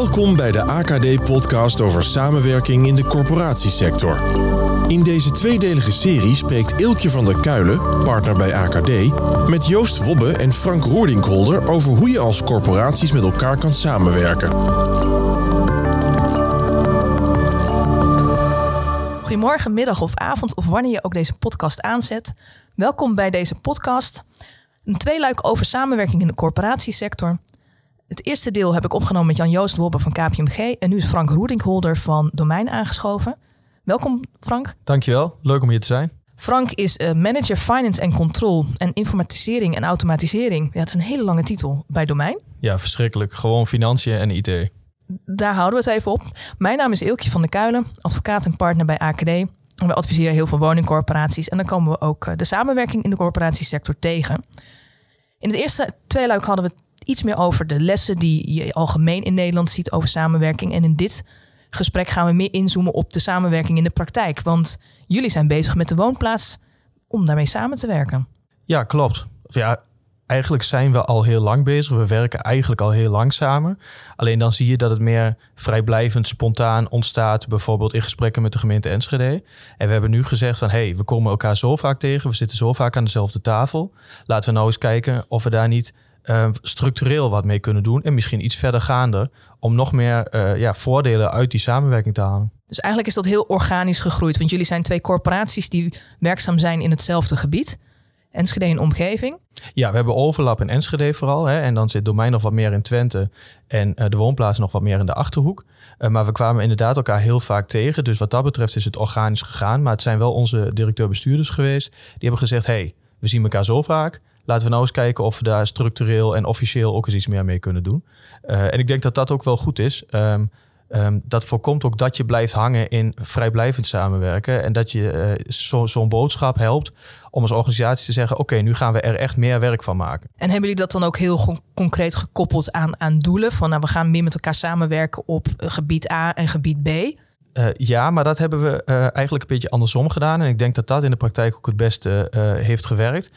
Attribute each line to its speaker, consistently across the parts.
Speaker 1: Welkom bij de AKD-podcast over samenwerking in de corporatiesector. In deze tweedelige serie spreekt Ilkje van der Kuilen, partner bij AKD, met Joost Wobbe en Frank Roerdingholder over hoe je als corporaties met elkaar kan samenwerken.
Speaker 2: Goedemorgen, middag of avond of wanneer je ook deze podcast aanzet. Welkom bij deze podcast. Een tweeluik over samenwerking in de corporatiesector. Het eerste deel heb ik opgenomen met Jan-Joost Wobbe van KPMG. En nu is Frank Roerdingholder van Domein aangeschoven. Welkom Frank.
Speaker 3: Dankjewel, leuk om hier te zijn.
Speaker 2: Frank is uh, manager finance en control en informatisering en automatisering. Ja, dat is een hele lange titel bij Domein.
Speaker 3: Ja, verschrikkelijk. Gewoon financiën en IT.
Speaker 2: Daar houden we het even op. Mijn naam is Ilkje van der Kuilen, advocaat en partner bij AKD. En we adviseren heel veel woningcorporaties. En dan komen we ook eh, de samenwerking in de corporatiesector tegen. In het eerste tweeluik hadden we iets meer over de lessen die je algemeen in Nederland ziet over samenwerking. En in dit gesprek gaan we meer inzoomen op de samenwerking in de praktijk. Want jullie zijn bezig met de woonplaats om daarmee samen te werken.
Speaker 3: Ja, klopt. Ja, eigenlijk zijn we al heel lang bezig. We werken eigenlijk al heel lang samen. Alleen dan zie je dat het meer vrijblijvend, spontaan ontstaat. Bijvoorbeeld in gesprekken met de gemeente Enschede. En we hebben nu gezegd van... hé, hey, we komen elkaar zo vaak tegen. We zitten zo vaak aan dezelfde tafel. Laten we nou eens kijken of we daar niet uh, structureel wat mee kunnen doen. En misschien iets verder gaande om nog meer uh, ja, voordelen uit die samenwerking te halen.
Speaker 2: Dus eigenlijk is dat heel organisch gegroeid. Want jullie zijn twee corporaties die werkzaam zijn in hetzelfde gebied. Enschede en omgeving.
Speaker 3: Ja, we hebben overlap in Enschede vooral. Hè, en dan zit domein nog wat meer in Twente. En uh, de woonplaats nog wat meer in de Achterhoek. Uh, maar we kwamen inderdaad elkaar heel vaak tegen. Dus wat dat betreft is het organisch gegaan. Maar het zijn wel onze directeur-bestuurders geweest. Die hebben gezegd, hey, we zien elkaar zo vaak. Laten we nou eens kijken of we daar structureel en officieel ook eens iets meer mee kunnen doen. Uh, en ik denk dat dat ook wel goed is. Um, um, dat voorkomt ook dat je blijft hangen in vrijblijvend samenwerken. En dat je uh, zo'n zo boodschap helpt om als organisatie te zeggen: Oké, nu gaan we er echt meer werk van maken.
Speaker 2: En hebben jullie dat dan ook heel concreet gekoppeld aan, aan doelen? Van nou, we gaan meer met elkaar samenwerken op gebied A en gebied B.
Speaker 3: Uh, ja, maar dat hebben we uh, eigenlijk een beetje andersom gedaan. En ik denk dat dat in de praktijk ook het beste uh, heeft gewerkt.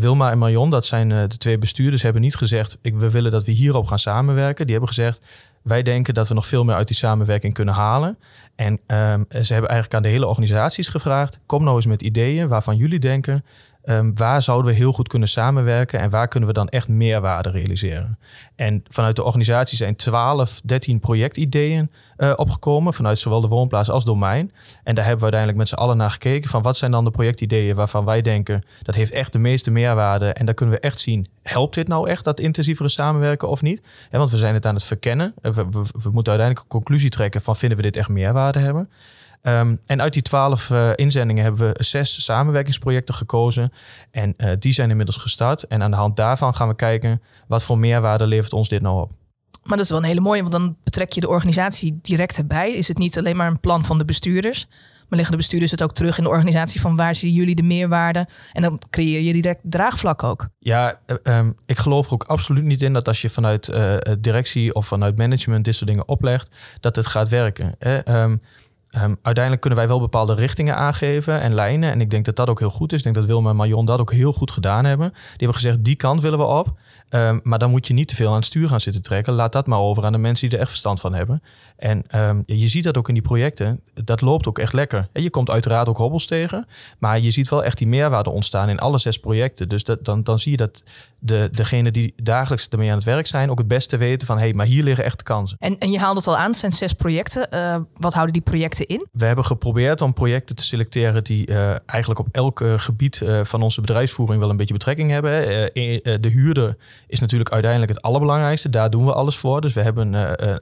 Speaker 3: Wilma en Marion, dat zijn de twee bestuurders, hebben niet gezegd... Ik, we willen dat we hierop gaan samenwerken. Die hebben gezegd, wij denken dat we nog veel meer uit die samenwerking kunnen halen. En um, ze hebben eigenlijk aan de hele organisaties gevraagd... kom nou eens met ideeën waarvan jullie denken... Um, waar zouden we heel goed kunnen samenwerken en waar kunnen we dan echt meerwaarde realiseren? En vanuit de organisatie zijn 12, 13 projectideeën uh, opgekomen, vanuit zowel de woonplaats als domein. En daar hebben we uiteindelijk met z'n allen naar gekeken van wat zijn dan de projectideeën waarvan wij denken dat heeft echt de meeste meerwaarde en daar kunnen we echt zien, helpt dit nou echt dat intensievere samenwerken of niet? Want we zijn het aan het verkennen. We, we moeten uiteindelijk een conclusie trekken van vinden we dit echt meerwaarde hebben? Um, en uit die twaalf uh, inzendingen hebben we zes samenwerkingsprojecten gekozen. En uh, die zijn inmiddels gestart. En aan de hand daarvan gaan we kijken wat voor meerwaarde levert ons dit nou op.
Speaker 2: Maar dat is wel een hele mooie, want dan betrek je de organisatie direct erbij. Is het niet alleen maar een plan van de bestuurders, maar leggen de bestuurders het ook terug in de organisatie van waar zien jullie de meerwaarde? En dan creëer je direct draagvlak ook.
Speaker 3: Ja, um, ik geloof er ook absoluut niet in dat als je vanuit uh, directie of vanuit management dit soort dingen oplegt, dat het gaat werken. Hè? Um, Um, uiteindelijk kunnen wij wel bepaalde richtingen aangeven en lijnen. En ik denk dat dat ook heel goed is. Ik denk dat Wilma en Marion dat ook heel goed gedaan hebben. Die hebben gezegd, die kant willen we op. Um, maar dan moet je niet te veel aan het stuur gaan zitten trekken. Laat dat maar over aan de mensen die er echt verstand van hebben. En um, je ziet dat ook in die projecten. Dat loopt ook echt lekker. En je komt uiteraard ook hobbels tegen. Maar je ziet wel echt die meerwaarde ontstaan in alle zes projecten. Dus dat, dan, dan zie je dat de, degenen die dagelijks ermee aan het werk zijn... ook het beste weten van, hé, hey, maar hier liggen echt kansen.
Speaker 2: En, en je haalde het al aan, het zijn zes projecten. Uh, wat houden die projecten in?
Speaker 3: We hebben geprobeerd om projecten te selecteren... die uh, eigenlijk op elk gebied uh, van onze bedrijfsvoering wel een beetje betrekking hebben. de huurder is natuurlijk uiteindelijk het allerbelangrijkste. Daar doen we alles voor. Dus we hebben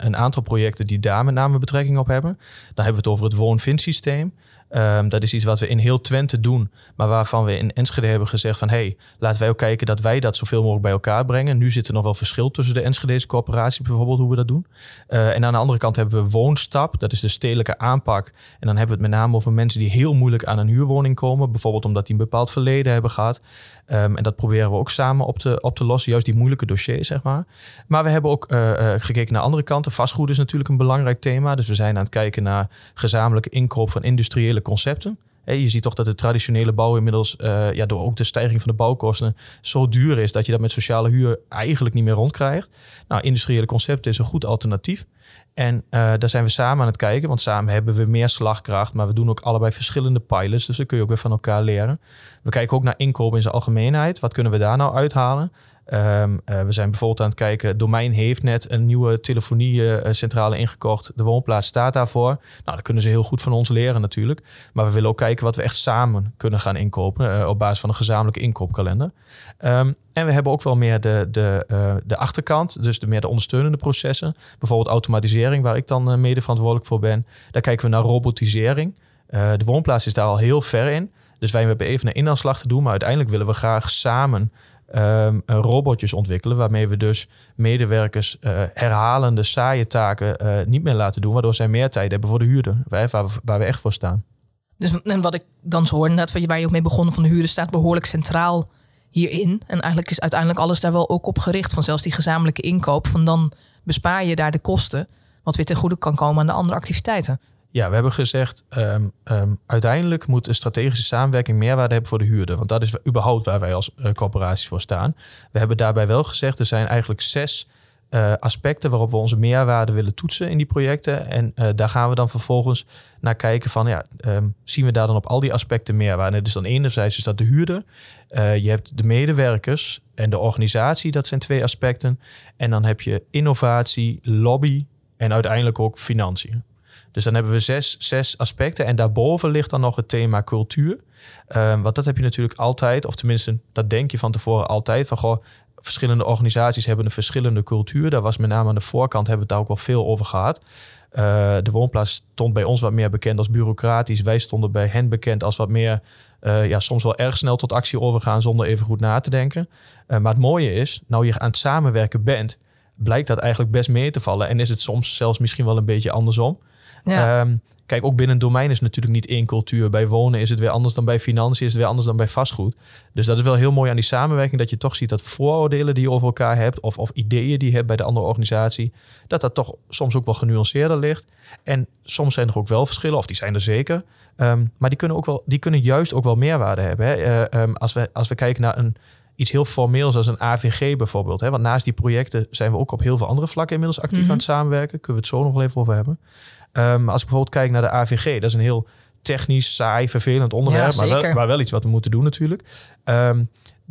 Speaker 3: een aantal projecten die daar met name betrekking op hebben. Dan hebben we het over het woon-vind-systeem. Um, dat is iets wat we in heel Twente doen, maar waarvan we in Enschede hebben gezegd van... hé, hey, laten wij ook kijken dat wij dat zoveel mogelijk bij elkaar brengen. Nu zit er nog wel verschil tussen de Enschedese corporatie bijvoorbeeld, hoe we dat doen. Uh, en aan de andere kant hebben we Woonstap, dat is de stedelijke aanpak. En dan hebben we het met name over mensen die heel moeilijk aan een huurwoning komen. Bijvoorbeeld omdat die een bepaald verleden hebben gehad. Um, en dat proberen we ook samen op te, op te lossen, juist die moeilijke dossiers, zeg maar. Maar we hebben ook uh, uh, gekeken naar andere kanten. Vastgoed is natuurlijk een belangrijk thema. Dus we zijn aan het kijken naar gezamenlijke inkoop van industriële concepten. je ziet toch dat de traditionele bouw inmiddels, uh, ja, door ook de stijging van de bouwkosten, zo duur is dat je dat met sociale huur eigenlijk niet meer rondkrijgt. Nou, industriële concepten is een goed alternatief. En uh, daar zijn we samen aan het kijken, want samen hebben we meer slagkracht, maar we doen ook allebei verschillende pilots, dus dan kun je ook weer van elkaar leren. We kijken ook naar inkoop in zijn algemeenheid. Wat kunnen we daar nou uithalen? Um, uh, we zijn bijvoorbeeld aan het kijken, Domein heeft net een nieuwe telefoniecentrale ingekocht. De woonplaats staat daarvoor. Nou, daar kunnen ze heel goed van ons leren natuurlijk. Maar we willen ook kijken wat we echt samen kunnen gaan inkopen op basis van een gezamenlijke inkoopkalender. Um, en we hebben ook wel meer de, de, de achterkant, dus de meer de ondersteunende processen. Bijvoorbeeld automatisering, waar ik dan mede verantwoordelijk voor ben. Daar kijken we naar robotisering. de woonplaats is daar al heel ver in. Dus wij hebben even een inhaalslag te doen, maar uiteindelijk willen we graag samen um, robotjes ontwikkelen. Waarmee we dus medewerkers uh, herhalende, saaie taken uh, niet meer laten doen. Waardoor zij meer tijd hebben voor de huurder. Waar, waar, we, echt voor staan.
Speaker 2: Dus en wat ik dan zo hoor, inderdaad, waar je ook mee begonnen van de huurder, staat behoorlijk centraal hierin. En eigenlijk is uiteindelijk alles daar wel ook op gericht. Van zelfs die gezamenlijke inkoop. Van dan bespaar je daar de kosten. Wat weer ten goede kan komen aan de andere activiteiten.
Speaker 3: Ja, we hebben gezegd, um, um, uiteindelijk moet een strategische samenwerking meerwaarde hebben voor de huurder. Want dat is überhaupt waar wij als uh, corporaties voor staan. We hebben daarbij wel gezegd, er zijn eigenlijk zes uh, aspecten waarop we onze meerwaarde willen toetsen in die projecten. En uh, daar gaan we dan vervolgens naar kijken van, ja, um, zien we daar dan op al die aspecten meerwaarde? Dus dan enerzijds is dat de huurder. je hebt de medewerkers en de organisatie, dat zijn twee aspecten. En dan heb je innovatie, lobby en uiteindelijk ook financiën. Dus dan hebben we zes, zes aspecten. En daarboven ligt dan nog het thema cultuur. Um, want dat heb je natuurlijk altijd, of tenminste, dat denk je van tevoren altijd. Van goh, verschillende organisaties hebben een verschillende cultuur. Daar was met name aan de voorkant hebben we het daar ook wel veel over gehad. Uh, de woonplaats stond bij ons wat meer bekend als bureaucratisch. Wij stonden bij hen bekend als wat meer, uh, ja, soms wel erg snel tot actie overgaan zonder even goed na te denken. Uh, maar het mooie is, nou je aan het samenwerken bent, blijkt dat eigenlijk best mee te vallen. En is het soms zelfs misschien wel een beetje andersom. Ja. Um, kijk, ook binnen een domein is natuurlijk niet één cultuur. Bij wonen is het weer anders dan bij financiën, is het weer anders dan bij vastgoed. Dus dat is wel heel mooi aan die samenwerking, dat je toch ziet dat vooroordelen die je over elkaar hebt, of, of ideeën die je hebt bij de andere organisatie, dat dat toch soms ook wel genuanceerder ligt. En soms zijn er ook wel verschillen, of die zijn er zeker. Um, maar die kunnen, ook wel, die kunnen juist ook wel meerwaarde hebben. Hè? Uh, um, als, we, als we kijken naar een iets heel formeels als een AVG bijvoorbeeld. Hè? Want naast die projecten zijn we ook op heel veel andere vlakken inmiddels actief mm -hmm. aan het samenwerken. Kunnen we het zo nog wel even over hebben. Um, als ik bijvoorbeeld kijk naar de AVG, dat is een heel technisch, saai, vervelend onderwerp, ja, maar, wel, maar, wel, iets wat we moeten doen natuurlijk. Um,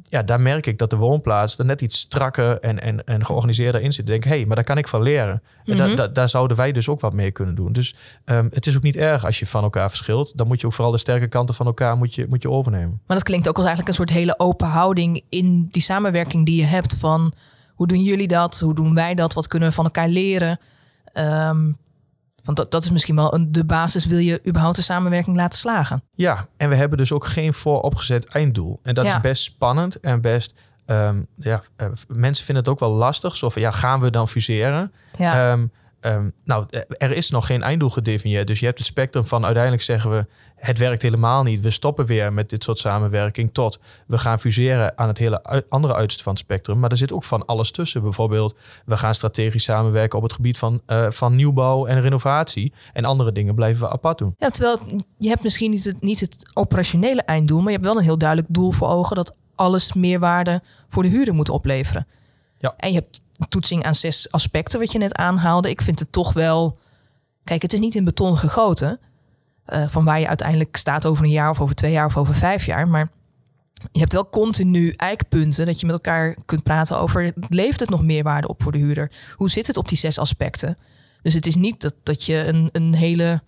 Speaker 3: ja, daar merk ik dat de woonplaats er net iets strakker en, en, en georganiseerder in zit. Ik denk, hé, hey, maar daar kan ik van leren. En mm -hmm. da, da, daar zouden wij dus ook wat mee kunnen doen. Dus um, het is ook niet erg als je van elkaar verschilt. Dan moet je ook vooral de sterke kanten van elkaar moet je, moet je overnemen.
Speaker 2: Maar dat klinkt ook als eigenlijk een soort hele open houding in die samenwerking die je hebt. Van hoe doen jullie dat? Hoe doen wij dat? Wat kunnen we van elkaar leren? Um, want dat, dat is misschien wel een, de basis, wil je überhaupt de samenwerking laten slagen?
Speaker 3: Ja, en we hebben dus ook geen vooropgezet einddoel. En dat ja. is best spannend en best... Um, ja, uh, mensen vinden het ook wel lastig. Zo van, ja, gaan we dan fuseren? Ja. Um, um, nou, er is nog geen einddoel gedefinieerd. Dus je hebt het spectrum van uiteindelijk zeggen we... het werkt helemaal niet. We stoppen weer met dit soort samenwerking... tot we gaan fuseren aan het hele andere uiterste van het spectrum. Maar er zit ook van alles tussen. Bijvoorbeeld, we gaan strategisch samenwerken... op het gebied van, uh, van nieuwbouw en renovatie. En andere dingen blijven we apart doen.
Speaker 2: Ja, terwijl je hebt misschien niet het, niet het operationele einddoel... maar je hebt wel een heel duidelijk doel voor ogen... dat alles meerwaarde voor de huurder moet opleveren. Ja. En je hebt toetsing aan zes aspecten, wat je net aanhaalde. Ik vind het toch wel. Kijk, het is niet in beton gegoten. Uh, van waar je uiteindelijk staat over een jaar of over twee jaar of over vijf jaar. Maar je hebt wel continu eikpunten dat je met elkaar kunt praten over. Leeft het nog meerwaarde op voor de huurder? Hoe zit het op die zes aspecten? Dus het is niet dat, dat je een, een hele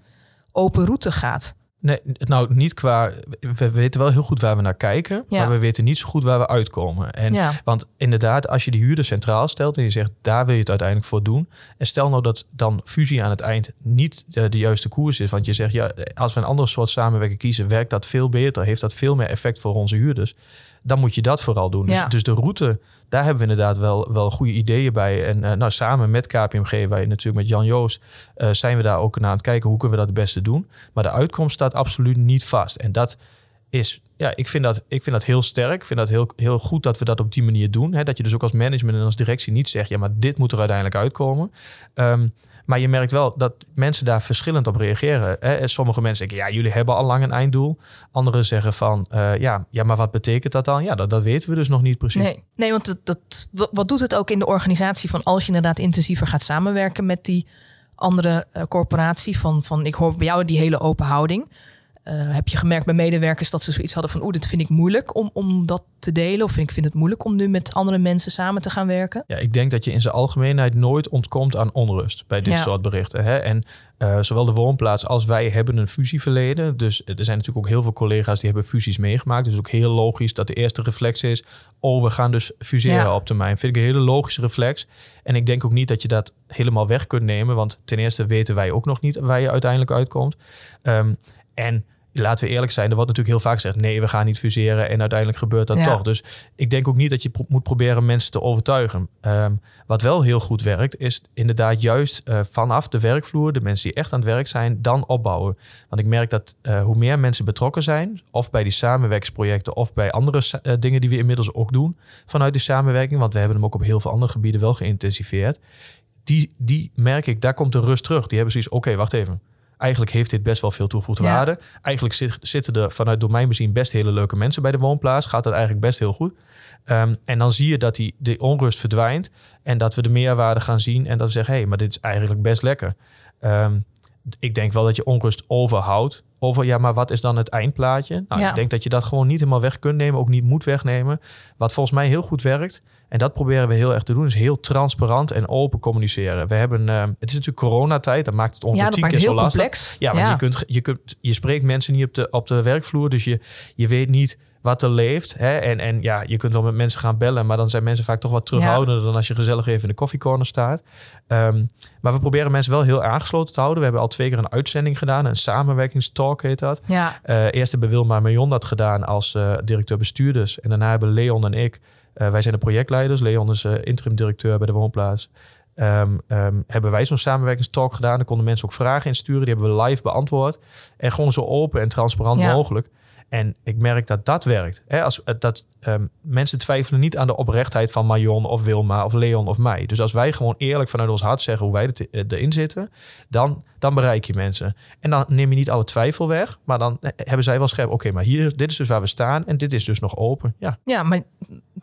Speaker 2: open route gaat.
Speaker 3: Nee, nou niet qua. We weten wel heel goed waar we naar kijken, ja. maar we weten niet zo goed waar we uitkomen. En, ja. Want inderdaad, als je die huurder centraal stelt en je zegt daar wil je het uiteindelijk voor doen. En stel nou dat dan fusie aan het eind niet de, de juiste koers is. Want je zegt ja, als we een andere soort samenwerking kiezen, werkt dat veel beter, heeft dat veel meer effect voor onze huurders. Dan moet je dat vooral doen. Ja. Dus, dus de route daar hebben we inderdaad wel, wel goede ideeën bij. En uh, nou, samen met KPMG, wij natuurlijk met Jan Joost, uh, zijn we daar ook naar aan het kijken hoe kunnen we dat het beste doen. Maar de uitkomst staat absoluut niet vast. En dat is, ja, ik vind dat, ik vind dat heel sterk. Ik vind dat heel, heel goed dat we dat op die manier doen. Hè? Dat je dus ook als management en als directie niet zegt, ja, maar dit moet er uiteindelijk uitkomen. Um, Maar je merkt wel dat mensen daar verschillend op reageren. Hè? Sommige mensen zeggen, ja, jullie hebben al lang een einddoel. Anderen zeggen van, uh, ja, ja, maar wat betekent dat dan? Ja, dat, dat weten we dus nog niet precies.
Speaker 2: Nee, nee want dat, dat, wat doet het ook in de organisatie van als je inderdaad intensiever gaat samenwerken met die andere uh, corporatie? Van, van ik hoor bij jou die hele open houding. Uh, heb je gemerkt bij medewerkers dat ze zoiets hadden van... oeh, dit vind ik moeilijk om, om dat te delen... of ik vind het moeilijk om nu met andere mensen samen te gaan werken?
Speaker 3: Ja, ik denk dat je in zijn algemeenheid nooit ontkomt aan onrust... bij dit soort berichten. Hè? En uh, zowel de woonplaats als wij hebben een fusieverleden. Dus er zijn natuurlijk ook heel veel collega's die hebben fusies meegemaakt. Dus ook heel logisch dat de eerste reflex is... oh, we gaan dus fuseren ja. op termijn. Vind ik een hele logische reflex. En ik denk ook niet dat je dat helemaal weg kunt nemen... want ten eerste weten wij ook nog niet waar je uiteindelijk uitkomt... Um, en laten we eerlijk zijn, er wordt natuurlijk heel vaak gezegd: nee, we gaan niet fuseren. En uiteindelijk gebeurt dat toch. Dus ik denk ook niet dat je pro moet proberen mensen te overtuigen. Um, wat wel heel goed werkt, is inderdaad juist uh, vanaf de werkvloer, de mensen die echt aan het werk zijn, dan opbouwen. Want ik merk dat uh, hoe meer mensen betrokken zijn, of bij die samenwerkingsprojecten, of bij andere uh, dingen die we inmiddels ook doen vanuit die samenwerking, want we hebben hem ook op heel veel andere gebieden wel geïntensiveerd. Die, die merk ik, daar komt de rust terug. Die hebben zoiets, oké, okay, wacht even Eigenlijk heeft dit best wel veel toegevoegde ja. waarde. Eigenlijk zit, zitten er vanuit domeinbezien best hele leuke mensen bij de woonplaats. Gaat dat eigenlijk best heel goed. Um, en dan zie je dat die, die onrust verdwijnt. En dat we de meerwaarde gaan zien. En dat we zeggen, hé, hey, maar dit is eigenlijk best lekker. Um, ik denk wel dat je onrust overhoudt. Over, ja, maar wat is dan het eindplaatje? Nou, ja. ik denk dat je dat gewoon niet helemaal weg kunt nemen. Ook niet moet wegnemen. Wat volgens mij heel goed werkt en dat proberen we heel erg te doen. Is heel transparant en open communiceren. We hebben, uh, het is natuurlijk coronatijd. Dat maakt het ongeveer
Speaker 2: ja,
Speaker 3: tien keer
Speaker 2: zo
Speaker 3: lastig.
Speaker 2: Complex.
Speaker 3: Ja, want ja. Je, kunt, je, kunt, je spreekt mensen niet op de, op de werkvloer. Dus je, je weet niet wat er leeft. Hè? En, en ja, je kunt wel met mensen gaan bellen, maar dan zijn mensen vaak toch wat terughoudender ja. dan als je gezellig even in de koffiecorner staat. Um, maar we proberen mensen wel heel aangesloten te houden. We hebben al twee keer een uitzending gedaan, een samenwerkingstalk heet dat.
Speaker 2: Ja.
Speaker 3: Uh, eerst hebben Wilma Marion dat gedaan als uh, directeur bestuurders. En daarna hebben Leon en ik, wij zijn de projectleiders. Leon is interim directeur bij de woonplaats. Um, um, hebben wij zo'n samenwerkingstalk gedaan. Daar konden mensen ook vragen insturen. Die hebben we live beantwoord. En gewoon zo open en transparant ja. mogelijk. En ik merk dat dat werkt. Hè, als, dat, um, mensen twijfelen niet aan de oprechtheid van Marion of Wilma of Leon of mij. Dus als wij gewoon eerlijk vanuit ons hart zeggen hoe wij er, erin zitten, dan, dan bereik je mensen. En dan neem je niet alle twijfel weg, maar dan hebben zij wel scherp. Oké, maar hier, dit is dus waar we staan en dit is dus nog open. Ja,
Speaker 2: ja maar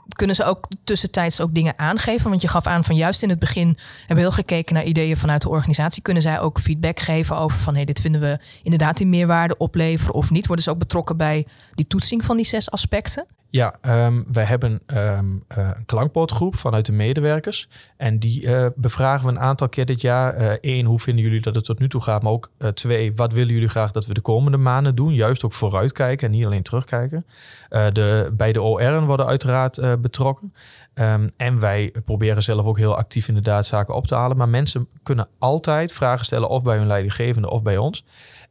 Speaker 2: kunnen ze ook tussentijds ook dingen aangeven? Want je gaf aan van juist in het begin hebben we heel gekeken naar ideeën vanuit de organisatie. Kunnen zij ook feedback geven over van hey, dit vinden we inderdaad die meerwaarde opleveren of niet? Worden ze ook betrokken bij die toetsing van die zes aspecten?
Speaker 3: Ja, um, wij hebben um, uh, een klankbordgroep vanuit de medewerkers. En die uh, bevragen we een aantal keer dit jaar. Eén, uh, hoe vinden jullie dat het tot nu toe gaat? Maar ook twee, wat willen jullie graag dat we de komende maanden doen? Juist ook vooruitkijken en niet alleen terugkijken. de, bij de OR'en worden uiteraard betrokken. Um, en wij proberen zelf ook heel actief inderdaad zaken op te halen. Maar mensen kunnen altijd vragen stellen of bij hun leidinggevende of bij ons.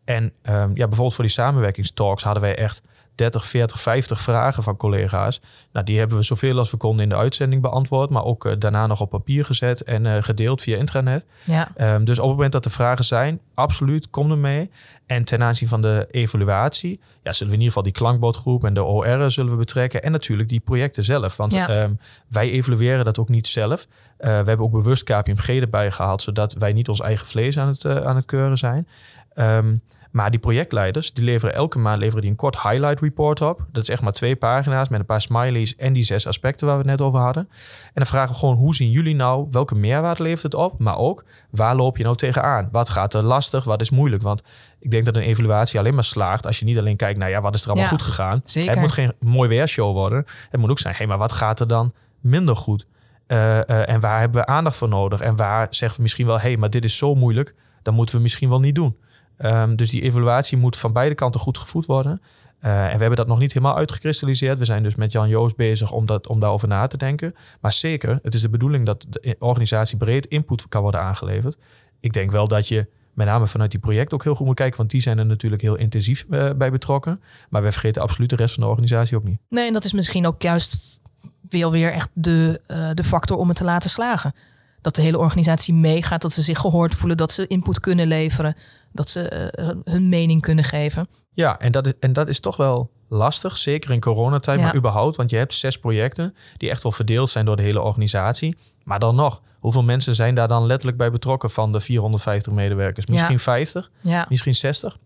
Speaker 3: En ja, bijvoorbeeld voor die samenwerkingstalks hadden wij echt 30, 40, 50 vragen van collega's. Nou, die hebben we zoveel als we konden in de uitzending beantwoord, maar ook uh, daarna nog op papier gezet en uh, gedeeld via intranet.
Speaker 2: Ja.
Speaker 3: Um, dus op het moment dat er vragen zijn, absoluut, kom ermee. En ten aanzien van de evaluatie, ja, zullen we in ieder geval die klankbordgroep en de OR zullen we betrekken. En natuurlijk die projecten zelf. Want
Speaker 2: ja.
Speaker 3: um, wij evalueren dat ook niet zelf. Uh, we hebben ook bewust KPMG erbij gehaald, zodat wij niet ons eigen vlees aan het, aan het keuren zijn. Um, maar die projectleiders, die leveren elke maand leveren die een kort highlight report op. Dat is echt maar twee pagina's met een paar smileys en die zes aspecten waar we het net over hadden. En dan vragen we gewoon, hoe zien jullie nou, welke meerwaarde levert het op? Maar ook, waar loop je nou tegenaan? Wat gaat er lastig, wat is moeilijk? Want ik denk dat een evaluatie alleen maar slaagt als je niet alleen kijkt naar, ja, wat is er allemaal
Speaker 2: ja,
Speaker 3: goed gegaan?
Speaker 2: Zeker.
Speaker 3: Het moet geen mooi weershow worden. Het moet ook zijn, hé, hey, maar wat gaat er dan minder goed? Uh, uh, en waar hebben we aandacht voor nodig? En waar zeggen we misschien wel, hé, hey, maar dit is zo moeilijk, dan moeten we misschien wel niet doen. Um, dus die evaluatie moet van beide kanten goed gevoed worden. Uh, en we hebben dat nog niet helemaal uitgekristalliseerd. We zijn dus met Jan Joost bezig om, dat, om daarover na te denken. Maar zeker, het is de bedoeling dat de organisatie breed input kan worden aangeleverd. Ik denk wel dat je met name vanuit die project ook heel goed moet kijken. Want die zijn er natuurlijk heel intensief uh, bij betrokken. Maar we vergeten absoluut de rest van de organisatie ook niet.
Speaker 2: Nee, en dat is misschien ook juist weer, weer echt de, uh, de factor om het te laten slagen. Dat de hele organisatie meegaat, dat ze zich gehoord voelen, dat ze input kunnen leveren dat ze uh, hun mening kunnen geven.
Speaker 3: Ja, en dat, is, en dat is toch wel lastig, zeker in coronatijd,
Speaker 2: Ja.
Speaker 3: maar überhaupt. Want je hebt zes projecten die echt wel verdeeld zijn door de hele organisatie. Maar dan nog, hoeveel mensen zijn daar dan letterlijk bij betrokken van de 450 medewerkers? Misschien
Speaker 2: Ja.
Speaker 3: 50,
Speaker 2: Ja.
Speaker 3: misschien 60.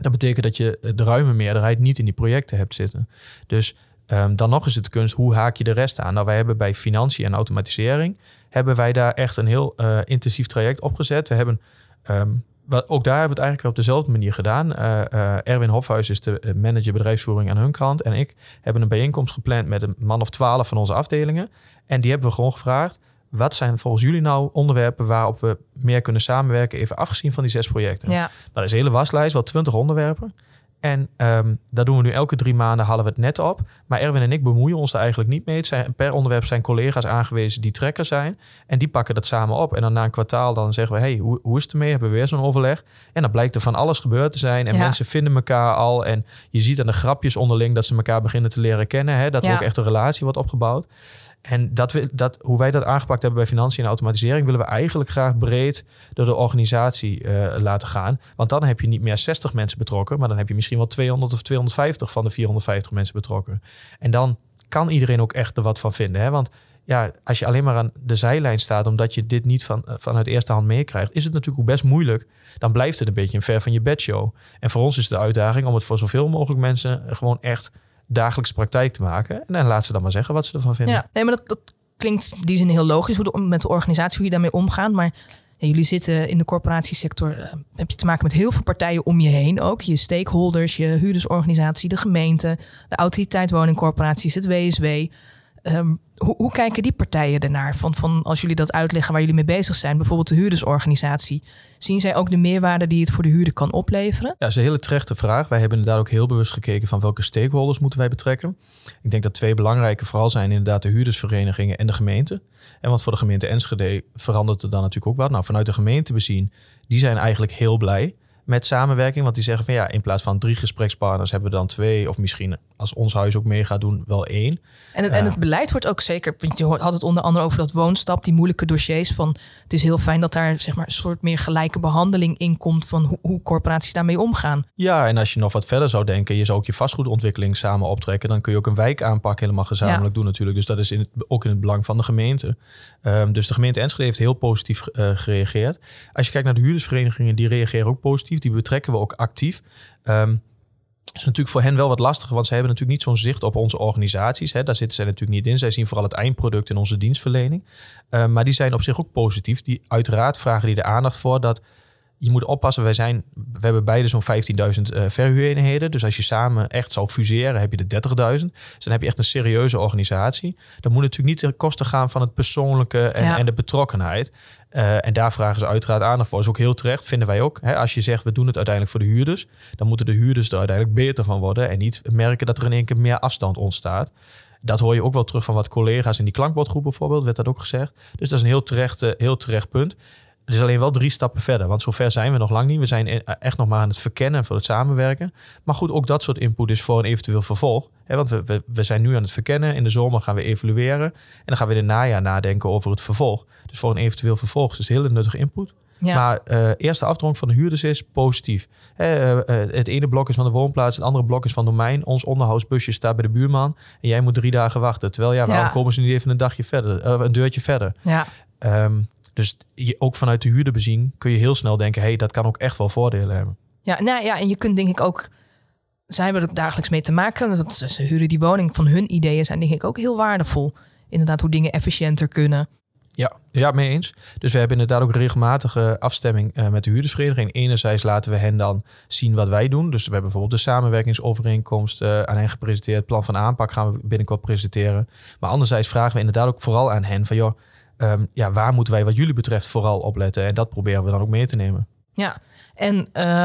Speaker 3: Dat betekent dat je de ruime meerderheid niet in die projecten hebt zitten. Dus ehm, dan nog is het kunst, hoe haak je de rest aan? Nou, wij hebben bij financiën en automatisering, hebben wij daar echt een heel eh, intensief traject opgezet. We hebben, ehm, wat, ook daar hebben we het eigenlijk op dezelfde manier gedaan. Eh, eh, Erwin Hofhuis is de manager bedrijfsvoering aan hun kant. En ik hebben een bijeenkomst gepland met een man of twaalf van onze afdelingen. En die hebben we gewoon gevraagd, wat zijn volgens jullie nou onderwerpen waarop we meer kunnen samenwerken, even afgezien van die zes projecten?
Speaker 2: Ja.
Speaker 3: Dat is een hele waslijst, wel twintig onderwerpen. En ehm daar doen we nu elke drie maanden, halen we het net op. Maar Erwin en ik bemoeien ons er eigenlijk niet mee. Het zijn, per onderwerp zijn collega's aangewezen die trekker zijn. En die pakken dat samen op. En dan na een kwartaal dan zeggen we, hey, hoe, hoe is het ermee? Hebben we weer zo'n overleg? En dan blijkt er van alles gebeurd te zijn. En
Speaker 2: Ja.
Speaker 3: mensen vinden elkaar al. En je ziet aan de grapjes onderling dat ze elkaar beginnen te leren kennen. Hè? Dat er
Speaker 2: Ja.
Speaker 3: ook echt een relatie wordt opgebouwd. En dat we, dat, hoe wij dat aangepakt hebben bij financiën en automatisering, willen we eigenlijk graag breed door de organisatie eh, laten gaan. Want dan heb je niet meer 60 mensen betrokken, maar dan heb je misschien wel 200 of 250 van de 450 mensen betrokken. En dan kan iedereen ook echt er wat van vinden. Hè? Want ja, als je alleen maar aan de zijlijn staat, omdat je dit niet van, vanuit eerste hand meekrijgt, is het natuurlijk ook best moeilijk. Dan blijft het een beetje een ver van je bedshow. En voor ons is de uitdaging om het voor zoveel mogelijk mensen gewoon echt dagelijks praktijk te maken. En dan laat ze dan maar zeggen wat ze ervan vinden.
Speaker 2: Ja, nee, maar dat, dat klinkt in die zin heel logisch hoe de, met de organisatie, hoe je daarmee omgaat. Maar jullie zitten in de corporatiesector, eh, heb je te maken met heel veel partijen om je heen ook. Je stakeholders, je huurdersorganisatie, de gemeente, de autoriteit woningcorporaties, het WSW. Ehm, hoe, hoe kijken die partijen ernaar? Van, van als jullie dat uitleggen waar jullie mee bezig zijn, bijvoorbeeld de huurdersorganisatie. Zien zij ook de meerwaarde die het voor de huurder kan opleveren?
Speaker 3: Ja, dat is een hele terechte vraag. Wij hebben inderdaad ook heel bewust gekeken van welke stakeholders moeten wij betrekken. Ik denk dat twee belangrijke vooral zijn inderdaad de huurdersverenigingen en de gemeente. En want voor de gemeente Enschede verandert er dan natuurlijk ook wat. Nou, vanuit de gemeente bezien, die zijn eigenlijk heel blij met samenwerking. Want die zeggen van ja, in plaats van drie gesprekspartners hebben we dan twee. Of misschien als ons huis ook mee gaat doen, wel één.
Speaker 2: En het, en het beleid wordt ook zeker, want je hoort- had het onder andere over dat woonstap, die moeilijke dossiers. Van het is heel fijn dat daar zeg maar, een soort meer gelijke behandeling in komt van hoe, hoe corporaties daarmee omgaan.
Speaker 3: Ja, en als je nog wat verder zou denken, je zou ook je vastgoedontwikkeling samen optrekken, dan kun je ook een wijkaanpak helemaal gezamenlijk doen natuurlijk. Dus dat is in het, ook in het belang van de gemeente. Ehm, dus de gemeente Enschede heeft heel positief eh, gereageerd. Als je kijkt naar de huurdersverenigingen, die reageren ook positief. Die betrekken we ook actief. Ehm is natuurlijk voor hen wel wat lastiger, want ze hebben natuurlijk niet zo'n zicht op onze organisaties. Hè. Daar zitten zij natuurlijk niet in. Zij zien vooral het eindproduct in onze dienstverlening. Uh, maar die zijn op zich ook positief. Die uiteraard vragen die de aandacht voor dat je moet oppassen. Wij zijn, we hebben beide zo'n 15.000 uh, verhuureenheden. Dus als je samen echt zou fuseren, heb je de 30.000. Dus dan heb je echt een serieuze organisatie. Dat moet natuurlijk niet ten koste gaan van het persoonlijke en, ja. en de betrokkenheid. Uh, en daar vragen ze uiteraard aandacht voor. Dat is ook heel terecht, vinden wij ook. Hè, als je zegt, we doen het uiteindelijk voor de huurders... dan moeten de huurders er uiteindelijk beter van worden... en niet merken dat er in één keer meer afstand ontstaat. Dat hoor je ook wel terug van wat collega's in die klankbordgroep bijvoorbeeld... werd dat ook gezegd. Dus dat is een heel terecht, heel terecht punt. Het is alleen wel drie stappen verder, want zover zijn we nog lang niet. We zijn echt nog maar aan het verkennen voor het samenwerken. Maar goed, ook dat soort input is voor een eventueel vervolg. Want we, we, we, zijn nu aan het verkennen. In de zomer gaan we evalueren. En dan gaan we in het najaar nadenken over het vervolg. Dus voor een eventueel vervolg is het hele nuttige input. Ja. Maar uh, eerste afdronk van de huurders is positief. He, uh, uh, het ene blok is van de woonplaats, het andere blok is van domein. Ons onderhoudsbusje staat bij de buurman. En jij moet drie dagen wachten. Terwijl, ja, waarom ja. komen ze niet even een dagje verder, een deurtje verder?
Speaker 2: Ja.
Speaker 3: Um, dus je, ook vanuit de huurder bezien kun je heel snel denken... hé, hey, dat kan ook echt wel voordelen hebben.
Speaker 2: Ja, nou ja, en je kunt denk ik ook... Zij hebben er dagelijks mee te maken. Want ze huren die woning van hun ideeën zijn denk ik ook heel waardevol. Inderdaad, hoe dingen efficiënter kunnen.
Speaker 3: Ja, ja, mee eens. Dus we hebben inderdaad ook regelmatige afstemming uh, met de huurdersvereniging. Enerzijds laten we hen dan zien wat wij doen. Dus we hebben bijvoorbeeld de samenwerkingsovereenkomst uh, aan hen gepresenteerd. Plan van aanpak gaan we binnenkort presenteren. Maar anderzijds vragen we inderdaad ook vooral aan hen van... joh, Um, ja, waar moeten wij wat jullie betreft vooral opletten? En dat proberen we dan ook mee te nemen.
Speaker 2: Ja, en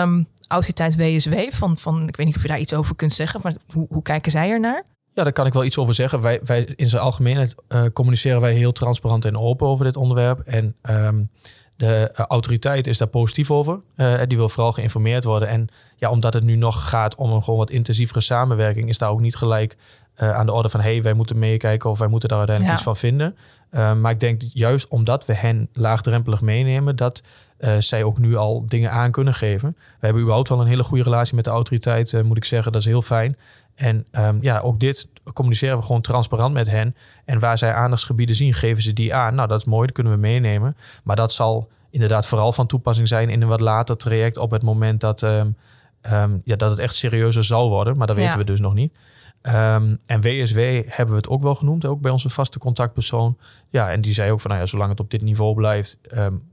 Speaker 2: um, autoriteit WSW, van, van, ik weet niet of je daar iets over kunt zeggen, maar hoe, hoe kijken zij ernaar?
Speaker 3: Ja, daar kan ik wel iets over zeggen. Wij, wij in zijn algemeenheid uh, communiceren wij heel transparant en open over dit onderwerp. En um, de uh, autoriteit is daar positief over. Uh, die wil vooral geïnformeerd worden. En ja, omdat het nu nog gaat om een gewoon wat intensievere samenwerking, is daar ook niet gelijk uh, aan de orde van hey, wij moeten meekijken of wij moeten daar uiteindelijk ja. iets van vinden. Uh, maar ik denk juist omdat we hen laagdrempelig meenemen, dat uh, zij ook nu al dingen aan kunnen geven. We hebben überhaupt wel een hele goede relatie met de autoriteit, moet ik zeggen. Dat is heel fijn. En ehm, ja, ook dit communiceren we gewoon transparant met hen. En waar zij aandachtsgebieden zien, geven ze die aan. Nou, dat is mooi, dat kunnen we meenemen. Maar dat zal inderdaad vooral van toepassing zijn in een wat later traject op het moment dat, ehm, ehm, ja, dat het echt serieuzer zal worden. Maar dat weten
Speaker 2: Ja.
Speaker 3: we dus nog niet. En WSW hebben we het ook wel genoemd, ook bij onze vaste contactpersoon. Ja, en die zei ook van, nou ja, zolang het op dit niveau blijft,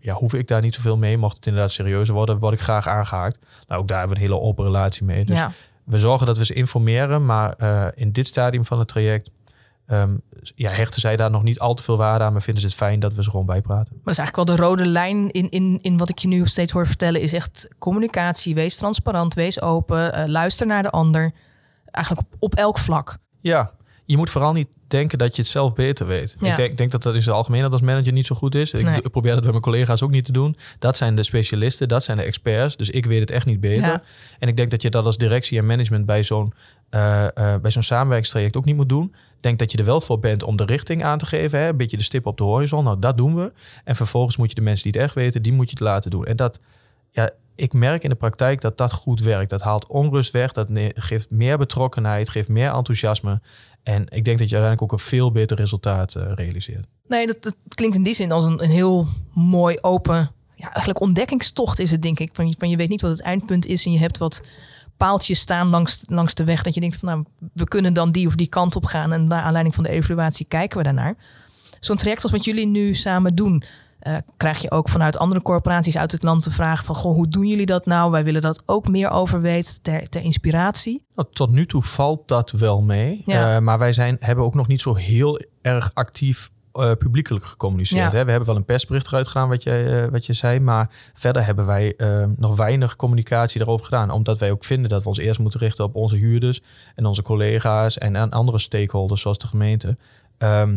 Speaker 3: ja, hoef ik daar niet zoveel mee. Mocht het inderdaad serieuzer worden, word ik graag aangehaakt. Nou, ook daar hebben we een hele open relatie mee. Dus
Speaker 2: ja.
Speaker 3: We zorgen dat we ze informeren, maar eh, in dit stadium van het traject ehm, ja, hechten zij daar nog niet al te veel waarde aan, maar vinden ze het fijn dat we ze gewoon bijpraten.
Speaker 2: Maar dat is eigenlijk wel de rode lijn in, in, in wat ik je nu steeds hoor vertellen, is echt communicatie. Wees transparant, wees open, eh, luister naar de ander. Eigenlijk op, op elk vlak.
Speaker 3: Ja, je moet vooral niet denken dat je het zelf beter weet.
Speaker 2: Ja.
Speaker 3: Ik denk, denk dat dat in het algemeen dat als manager niet zo goed is. Ik,
Speaker 2: Nee.
Speaker 3: probeer dat bij mijn collega's ook niet te doen. Dat zijn de specialisten, dat zijn de experts. Dus ik weet het echt niet beter.
Speaker 2: Ja.
Speaker 3: En ik denk dat je dat als directie en management bij zo'n eh, bij zo'n samenwerkingstraject ook niet moet doen. Denk dat je er wel voor bent om de richting aan te geven. Hè? Een beetje de stip op de horizon. Nou, dat doen we. En vervolgens moet je de mensen die het echt weten, die moet je het laten doen. En dat, ja, ik merk in de praktijk dat dat goed werkt. Dat haalt onrust weg. Dat geeft meer betrokkenheid, geeft meer enthousiasme. En ik denk dat je uiteindelijk ook een veel beter resultaat eh, realiseert.
Speaker 2: Nee, dat, klinkt in die zin als een, een heel mooi open... Ja, eigenlijk ontdekkingstocht is het, denk ik. Van, je- van je weet niet wat het eindpunt is en je hebt wat paaltjes staan langs, langs de weg. Dat je denkt van, nou, we kunnen dan die of die kant op gaan. En naar aanleiding van de evaluatie kijken we daarnaar. Zo'n traject als wat jullie nu samen doen... eh, krijg je ook vanuit andere corporaties uit het land de vraag van... Goh, hoe doen jullie dat nou? Wij willen dat ook meer over weten ter, ter inspiratie.
Speaker 3: Nou, tot nu toe valt dat wel mee.
Speaker 2: Ja.
Speaker 3: Eh, maar wij zijn, hebben ook nog niet zo heel erg actief eh, publiekelijk gecommuniceerd.
Speaker 2: Ja.
Speaker 3: Hè? We hebben wel een persbericht eruit gedaan, wat je, wat je zei. Maar verder hebben wij nog weinig communicatie daarover gedaan. Omdat wij ook vinden dat we ons eerst moeten richten op onze huurders en onze collega's en aan andere stakeholders, zoals de gemeente. Ehm,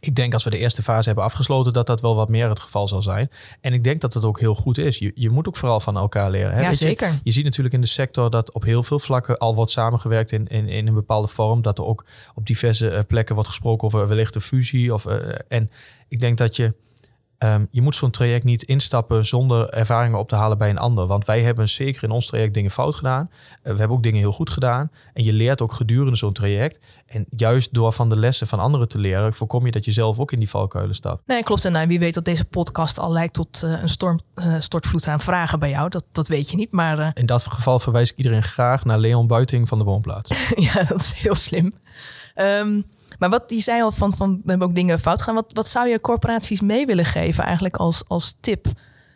Speaker 3: ik denk als we de eerste fase hebben afgesloten, dat dat wel wat meer het geval zal zijn. En ik denk dat het ook heel goed is. Je, je moet ook vooral van elkaar leren. Hè?
Speaker 2: Ja,
Speaker 3: Weet
Speaker 2: zeker.
Speaker 3: je ziet natuurlijk in de sector dat op heel veel vlakken al wordt samengewerkt in, in, in een bepaalde vorm. Dat er ook op diverse eh, plekken wordt gesproken over wellicht een fusie. Of, eh, en ik denk dat je, ehm, je moet zo'n traject niet instappen zonder ervaringen op te halen bij een ander. Want wij hebben zeker in ons traject dingen fout gedaan. Eh, we hebben ook dingen heel goed gedaan. En je leert ook gedurende zo'n traject. En juist door van de lessen van anderen te leren, voorkom je dat je zelf ook in die valkuilen stapt.
Speaker 2: Nee, klopt. En nou, wie weet dat deze podcast al leidt tot eh, een storm, eh, stortvloed aan vragen bij jou. Dat, dat weet je niet. Maar
Speaker 3: In dat geval verwijs ik iedereen graag naar Leon Buiting van de Woonplaats.
Speaker 2: ja, dat is heel slim. Ehm, maar wat die zei al van, van we hebben ook dingen fout gedaan. Wat, wat zou je corporaties mee willen geven eigenlijk als, als tip?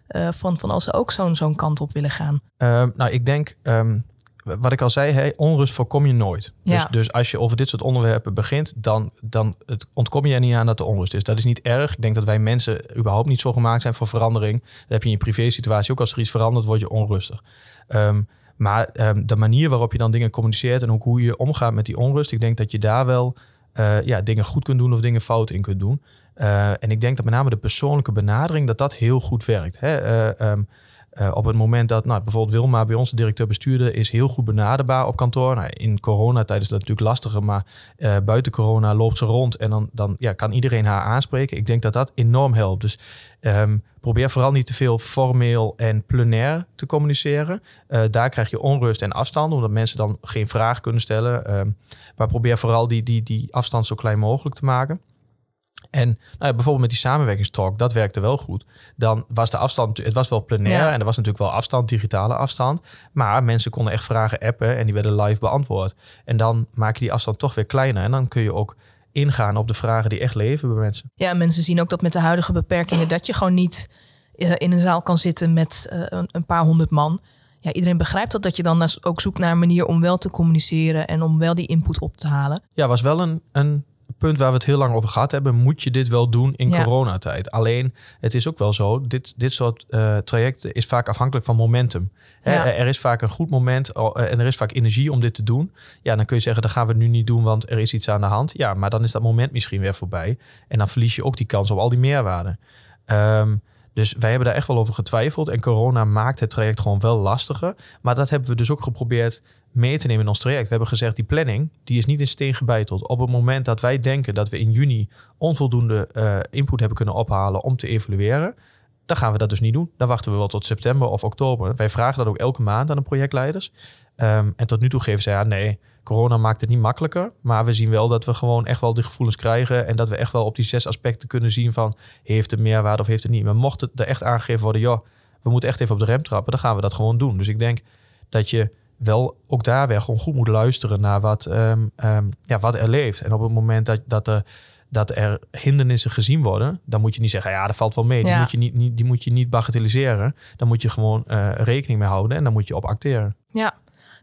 Speaker 2: eh, van, van als ze ook zo'n zo'n kant op willen gaan.
Speaker 3: Ehm, nou, ik denk, ehm, wat ik al zei, onrust voorkom je nooit. Dus,
Speaker 2: Ja.
Speaker 3: dus als je over dit soort onderwerpen begint, dan, dan het, ontkom je er niet aan dat er onrust is. Dat is niet erg. Ik denk dat wij mensen überhaupt niet zo gemaakt zijn voor verandering. Dat heb je in je privé situatie ook. Als er iets verandert, word je onrustig. Ehm, maar de manier waarop je dan dingen communiceert en ook hoe je omgaat met die onrust, ik denk dat je daar wel eh, ja, dingen goed kunt doen of dingen fout in kunt doen. Eh, en ik denk dat met name de persoonlijke benadering, dat dat heel goed werkt. Hè? Eh, ehm, eh, op het moment dat nou, bijvoorbeeld Wilma bij ons, de directeur-bestuurder, is heel goed benaderbaar op kantoor. Nou, in coronatijd is dat natuurlijk lastiger, maar eh, buiten corona loopt ze rond en dan, dan ja, kan iedereen haar aanspreken. Ik denk dat dat enorm helpt. Dus ehm, probeer vooral niet te veel formeel en plenair te communiceren. Eh, daar krijg je onrust en afstand, omdat mensen dan geen vraag kunnen stellen. Ehm, maar probeer vooral die, die, die afstand zo klein mogelijk te maken. En nou ja, bijvoorbeeld met die samenwerkingstalk, dat werkte wel goed. Dan was de afstand, het was wel plenair
Speaker 2: Ja.
Speaker 3: en er was natuurlijk wel afstand, digitale afstand. Maar mensen konden echt vragen appen en die werden live beantwoord. En dan maak je die afstand toch weer kleiner. En dan kun je ook ingaan op de vragen die echt leven bij mensen.
Speaker 2: Ja, en mensen zien ook dat met de huidige beperkingen... dat je gewoon niet eh, in een zaal kan zitten met eh, een, paar honderd man. Ja, iedereen begrijpt dat, dat je dan ook zoekt naar een manier om wel te communiceren... en om wel die input op te halen.
Speaker 3: Ja, was wel een, een punt waar we het heel lang over gehad hebben. Moet je dit wel doen in
Speaker 2: Ja.
Speaker 3: coronatijd? Alleen, het is ook wel zo, dit, dit soort eh, trajecten is vaak afhankelijk van momentum. Hè. Er is vaak een goed moment eh, en er is vaak energie om dit te doen. Ja, dan kun je zeggen, dat gaan we nu niet doen, want er is iets aan de hand. Ja, maar dan is dat moment misschien weer voorbij. En dan verlies je ook die kans op al die meerwaarde. Ehm, dus wij hebben daar echt wel over getwijfeld. En corona maakt het traject gewoon wel lastiger. Maar dat hebben we dus ook geprobeerd mee te nemen in ons traject. We hebben gezegd, die planning die is niet in steen gebeiteld. Op het moment dat wij denken dat we in juni onvoldoende eh, input hebben kunnen ophalen om te evalueren, dan gaan we dat dus niet doen. Dan wachten we wel tot september of oktober. Wij vragen dat ook elke maand aan de projectleiders. Ehm, en tot nu toe geven ze aan, nee, corona maakt het niet makkelijker. Maar we zien wel dat we gewoon echt wel die gevoelens krijgen. En dat we echt wel op die zes aspecten kunnen zien van... heeft het meerwaarde of heeft het niet. Maar mocht het er echt aangegeven worden... joh, we moeten echt even op de rem trappen... dan gaan we dat gewoon doen. Dus ik denk dat je wel ook daar weer gewoon goed moet luisteren... naar wat, ehm, ehm, ja, wat er leeft. En op het moment dat, dat er dat er hindernissen gezien worden, dan moet je niet zeggen, ja, dat valt wel mee. Die, moet je niet, niet, die moet je niet bagatelliseren. Dan moet je gewoon uh, rekening mee houden en dan moet je op acteren.
Speaker 2: Ja,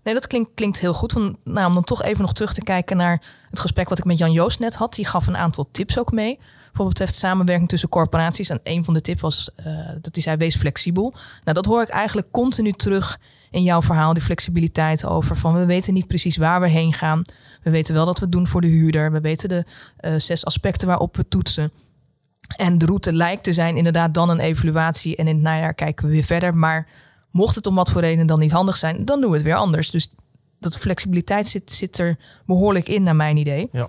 Speaker 2: nee, dat klinkt, klinkt heel goed. Om, nou, om dan toch even nog terug te kijken naar het gesprek wat ik met Jan Joost net had. Die gaf een aantal tips ook mee. Bijvoorbeeld betreft samenwerking tussen corporaties. En een van de tips was uh, dat hij zei, wees flexibel. Nou, dat hoor ik eigenlijk continu terug in jouw verhaal. Die flexibiliteit over van, we weten niet precies waar we heen gaan. We weten wel dat we het doen voor de huurder. We weten de uh, zes aspecten waarop we toetsen. En de route lijkt te zijn inderdaad dan een evaluatie. En in het najaar kijken we weer verder. Maar mocht het om wat voor reden dan niet handig zijn, dan doen we het weer anders. Dus dat flexibiliteit zit, zit er behoorlijk in, naar mijn idee.
Speaker 3: Ja.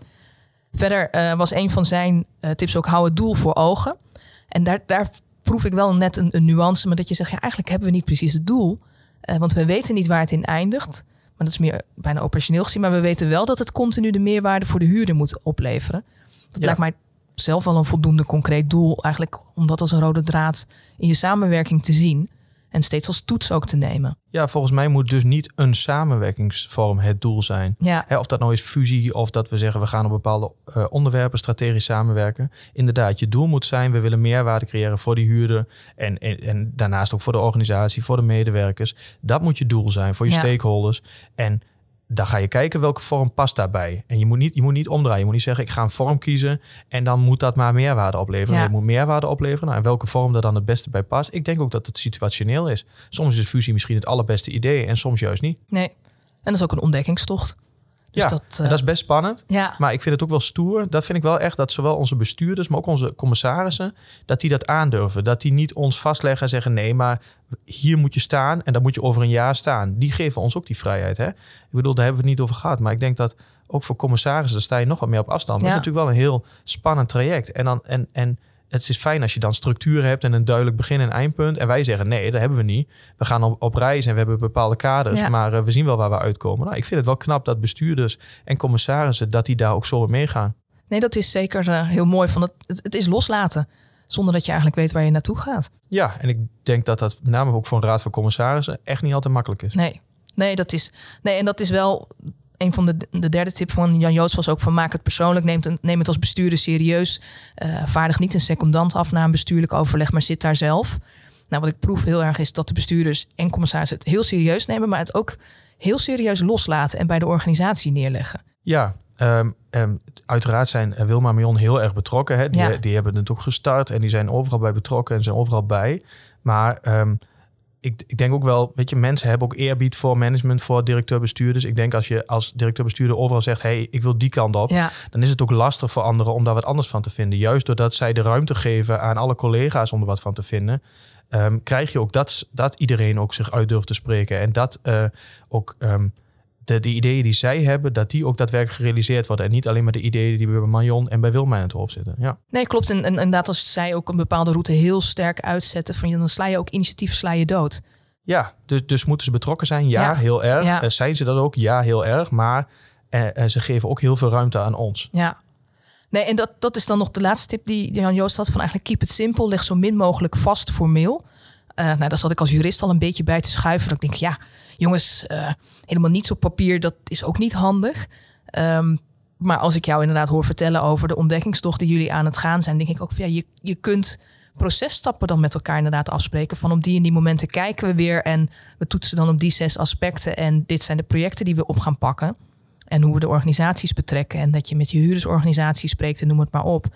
Speaker 2: Verder uh, was een van zijn uh, tips ook: hou het doel voor ogen. En daar, daar proef ik wel net een, een nuance, maar dat je zegt: ja, eigenlijk hebben we niet precies het doel. Uh, want we weten niet waar het in eindigt. Maar dat is meer bijna operationeel gezien. Maar we weten wel dat het continu de meerwaarde voor de huurder moet opleveren. Dat ja. lijkt mij zelf wel een voldoende concreet doel. Eigenlijk om dat als een rode draad in je samenwerking te zien. En steeds als toets ook te nemen.
Speaker 3: Ja, volgens mij moet dus niet een samenwerkingsvorm het doel zijn.
Speaker 2: Ja.
Speaker 3: of dat nou is fusie of dat we zeggen we gaan op bepaalde uh, onderwerpen strategisch samenwerken. Inderdaad, je doel moet zijn we willen meerwaarde creëren voor die huurder. En, en, en daarnaast ook voor de organisatie, voor de medewerkers. Dat moet je doel zijn voor je ja. stakeholders. En dan ga je kijken welke vorm past daarbij. En je moet niet, je moet niet omdraaien. Je moet niet zeggen, ik ga een vorm kiezen en dan moet dat maar meerwaarde opleveren. Ja. Je moet meerwaarde opleveren. Nou, en welke vorm er dan het beste bij past. Ik denk ook dat het situationeel is. Soms is fusie misschien het allerbeste idee en soms juist niet.
Speaker 2: Nee. En dat is ook een ontdekkingstocht.
Speaker 3: Dus ja, dat, uh... dat is best spannend.
Speaker 2: Ja.
Speaker 3: Maar ik vind het ook wel stoer. Dat vind ik wel echt dat zowel onze bestuurders, maar ook onze commissarissen, dat die dat aandurven. Dat die niet ons vastleggen en zeggen: nee, maar hier moet je staan en dan moet je over een jaar staan. Die geven ons ook die vrijheid. Hè? Ik bedoel, daar hebben we het niet over gehad. Maar ik denk dat ook voor commissarissen sta je nog wat meer op afstand. Ja. Dat is natuurlijk wel een heel spannend traject. En dan en, en het is fijn als je dan structuur hebt en een duidelijk begin- en eindpunt. En wij zeggen nee, dat hebben we niet. We gaan op, op reis en we hebben bepaalde kaders, ja. maar uh, we zien wel waar we uitkomen. Nou, ik vind het wel knap dat bestuurders en commissarissen dat die daar ook zo in meegaan.
Speaker 2: Nee, dat is zeker uh, heel mooi. Van het, het, het, is loslaten, zonder dat je eigenlijk weet waar je naartoe gaat.
Speaker 3: Ja, en ik denk dat dat met name ook voor een raad van commissarissen echt niet altijd makkelijk is.
Speaker 2: Nee, nee, dat is, nee en dat is wel een van de, de derde tip van Jan Joost was ook van maak het persoonlijk. Neem het, neem het als bestuurder serieus. Uh, vaardig niet een secondant af na een bestuurlijk overleg, maar zit daar zelf. Nou, wat ik proef heel erg is dat de bestuurders en commissarissen het heel serieus nemen, maar het ook heel serieus loslaten en bij de organisatie neerleggen.
Speaker 3: Ja, um, um, uiteraard zijn Wilma en Mion heel erg betrokken. Hè? Die,
Speaker 2: Ja.
Speaker 3: die hebben het ook gestart en die zijn overal bij betrokken en zijn overal bij. Maar um, ik, ik denk ook wel, weet je, mensen hebben ook eerbied voor management, voor directeur-bestuurders. Ik denk als je als directeur-bestuurder overal zegt, hey, ik wil die kant op,
Speaker 2: Ja.
Speaker 3: dan is het ook lastig voor anderen om daar wat anders van te vinden. Juist doordat zij de ruimte geven aan alle collega's om er wat van te vinden, um, krijg je ook dat, dat iedereen ook zich uit durft te spreken. En dat uh, ook um, de, de, ideeën die zij hebben, dat die ook daadwerkelijk gerealiseerd worden. En niet alleen maar de ideeën die bij Marion en bij Wilma in het hoofd zitten. Ja.
Speaker 2: Nee, klopt. En, en inderdaad, als zij ook een bepaalde route heel sterk uitzetten, van, dan sla je ook initiatief sla je dood.
Speaker 3: Ja, dus, dus moeten ze betrokken zijn? Ja,
Speaker 2: Ja.
Speaker 3: heel erg.
Speaker 2: Ja.
Speaker 3: Uh, zijn ze dat ook? Ja, heel erg. Maar uh, uh, ze geven ook heel veel ruimte aan ons.
Speaker 2: Ja. Nee, en dat, dat is dan nog de laatste tip die Jan Joost had. Van eigenlijk keep het simpel. Leg zo min mogelijk vast formeel. Uh, nou, daar zat ik als jurist al een beetje bij te schuiven. Dat ik denk, ja, jongens, uh, helemaal niets op papier, dat is ook niet handig. Um, maar als ik jou inderdaad hoor vertellen over de ontdekkingstocht die jullie aan het gaan zijn, denk ik ook ja, je, je kunt processtappen dan met elkaar inderdaad afspreken. Van op die en die momenten kijken we weer en we toetsen dan op die zes aspecten. En dit zijn de projecten die we op gaan pakken. En hoe we de organisaties betrekken. En dat je met je huurdersorganisatie spreekt en noem het maar op.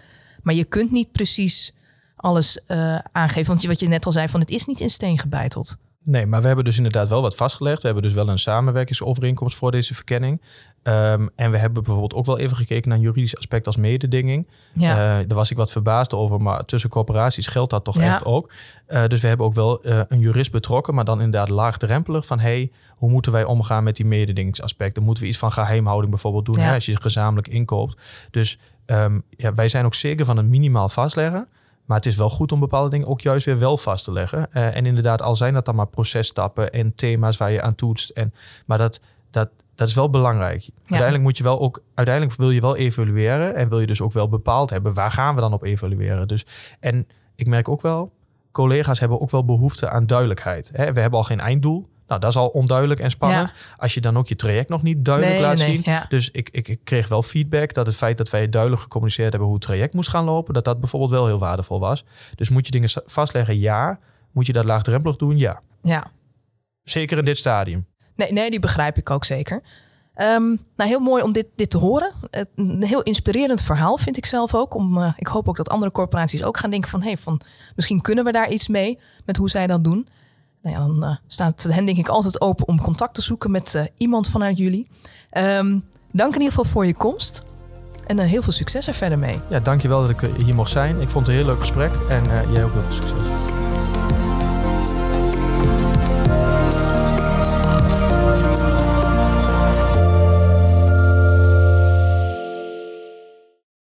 Speaker 2: Maar je kunt niet precies alles uh, aangeven. Want wat je net al zei, van het is niet in steen gebeiteld.
Speaker 3: Nee, maar we hebben dus inderdaad wel wat vastgelegd. We hebben dus wel een samenwerkingsovereenkomst voor deze verkenning. Um, en we hebben bijvoorbeeld ook wel even gekeken naar een juridisch aspect als mededinging.
Speaker 2: Ja.
Speaker 3: Uh, daar was ik wat verbaasd over, maar tussen corporaties geldt dat toch ja. echt ook. Uh, dus we hebben ook wel uh, een jurist betrokken, maar dan inderdaad laagdrempelig van... hey, hoe moeten wij omgaan met die mededingingsaspecten? Moeten we iets van geheimhouding bijvoorbeeld doen
Speaker 2: Ja.
Speaker 3: hè, als je gezamenlijk inkoopt? Dus um, ja, wij zijn ook zeker van het minimaal vastleggen. Maar het is wel goed om bepaalde dingen ook juist weer wel vast te leggen. Uh, en inderdaad, al zijn dat dan maar processtappen en thema's waar je aan toetst. En, maar dat, dat, dat is wel belangrijk. Ja. Uiteindelijk moet je wel ook, uiteindelijk wil je wel evalueren. En wil je dus ook wel bepaald hebben, waar gaan we dan op evalueren? Dus, en ik merk ook wel, collega's hebben ook wel behoefte aan duidelijkheid. Hè? We hebben al geen einddoel. Nou, dat is al onduidelijk en spannend. Als je dan ook je traject nog niet duidelijk laat zien. Dus ik, ik, ik, kreeg wel feedback dat het feit dat wij duidelijk gecommuniceerd hebben hoe het traject moest gaan lopen, dat dat bijvoorbeeld wel heel waardevol was. Dus moet je dingen vastleggen? Ja. Moet je dat laagdrempelig doen? Ja.
Speaker 2: Ja.
Speaker 3: Zeker in dit stadium.
Speaker 2: Nee, nee die begrijp ik ook zeker. Um, nou, heel mooi om dit, dit te horen. Een heel inspirerend verhaal vind ik zelf ook. Om, uh, ik hoop ook dat andere corporaties ook gaan denken van... Hey, van misschien kunnen we daar iets mee met hoe zij dat doen. Nou dan uh, staat hen denk ik altijd open om contact te zoeken met uh, iemand vanuit jullie. Um, dank in ieder geval voor je komst. En heel veel succes er verder mee.
Speaker 3: Ja, dankjewel dat ik hier mocht zijn. Ik vond het een heel leuk gesprek. En jij ook heel veel succes.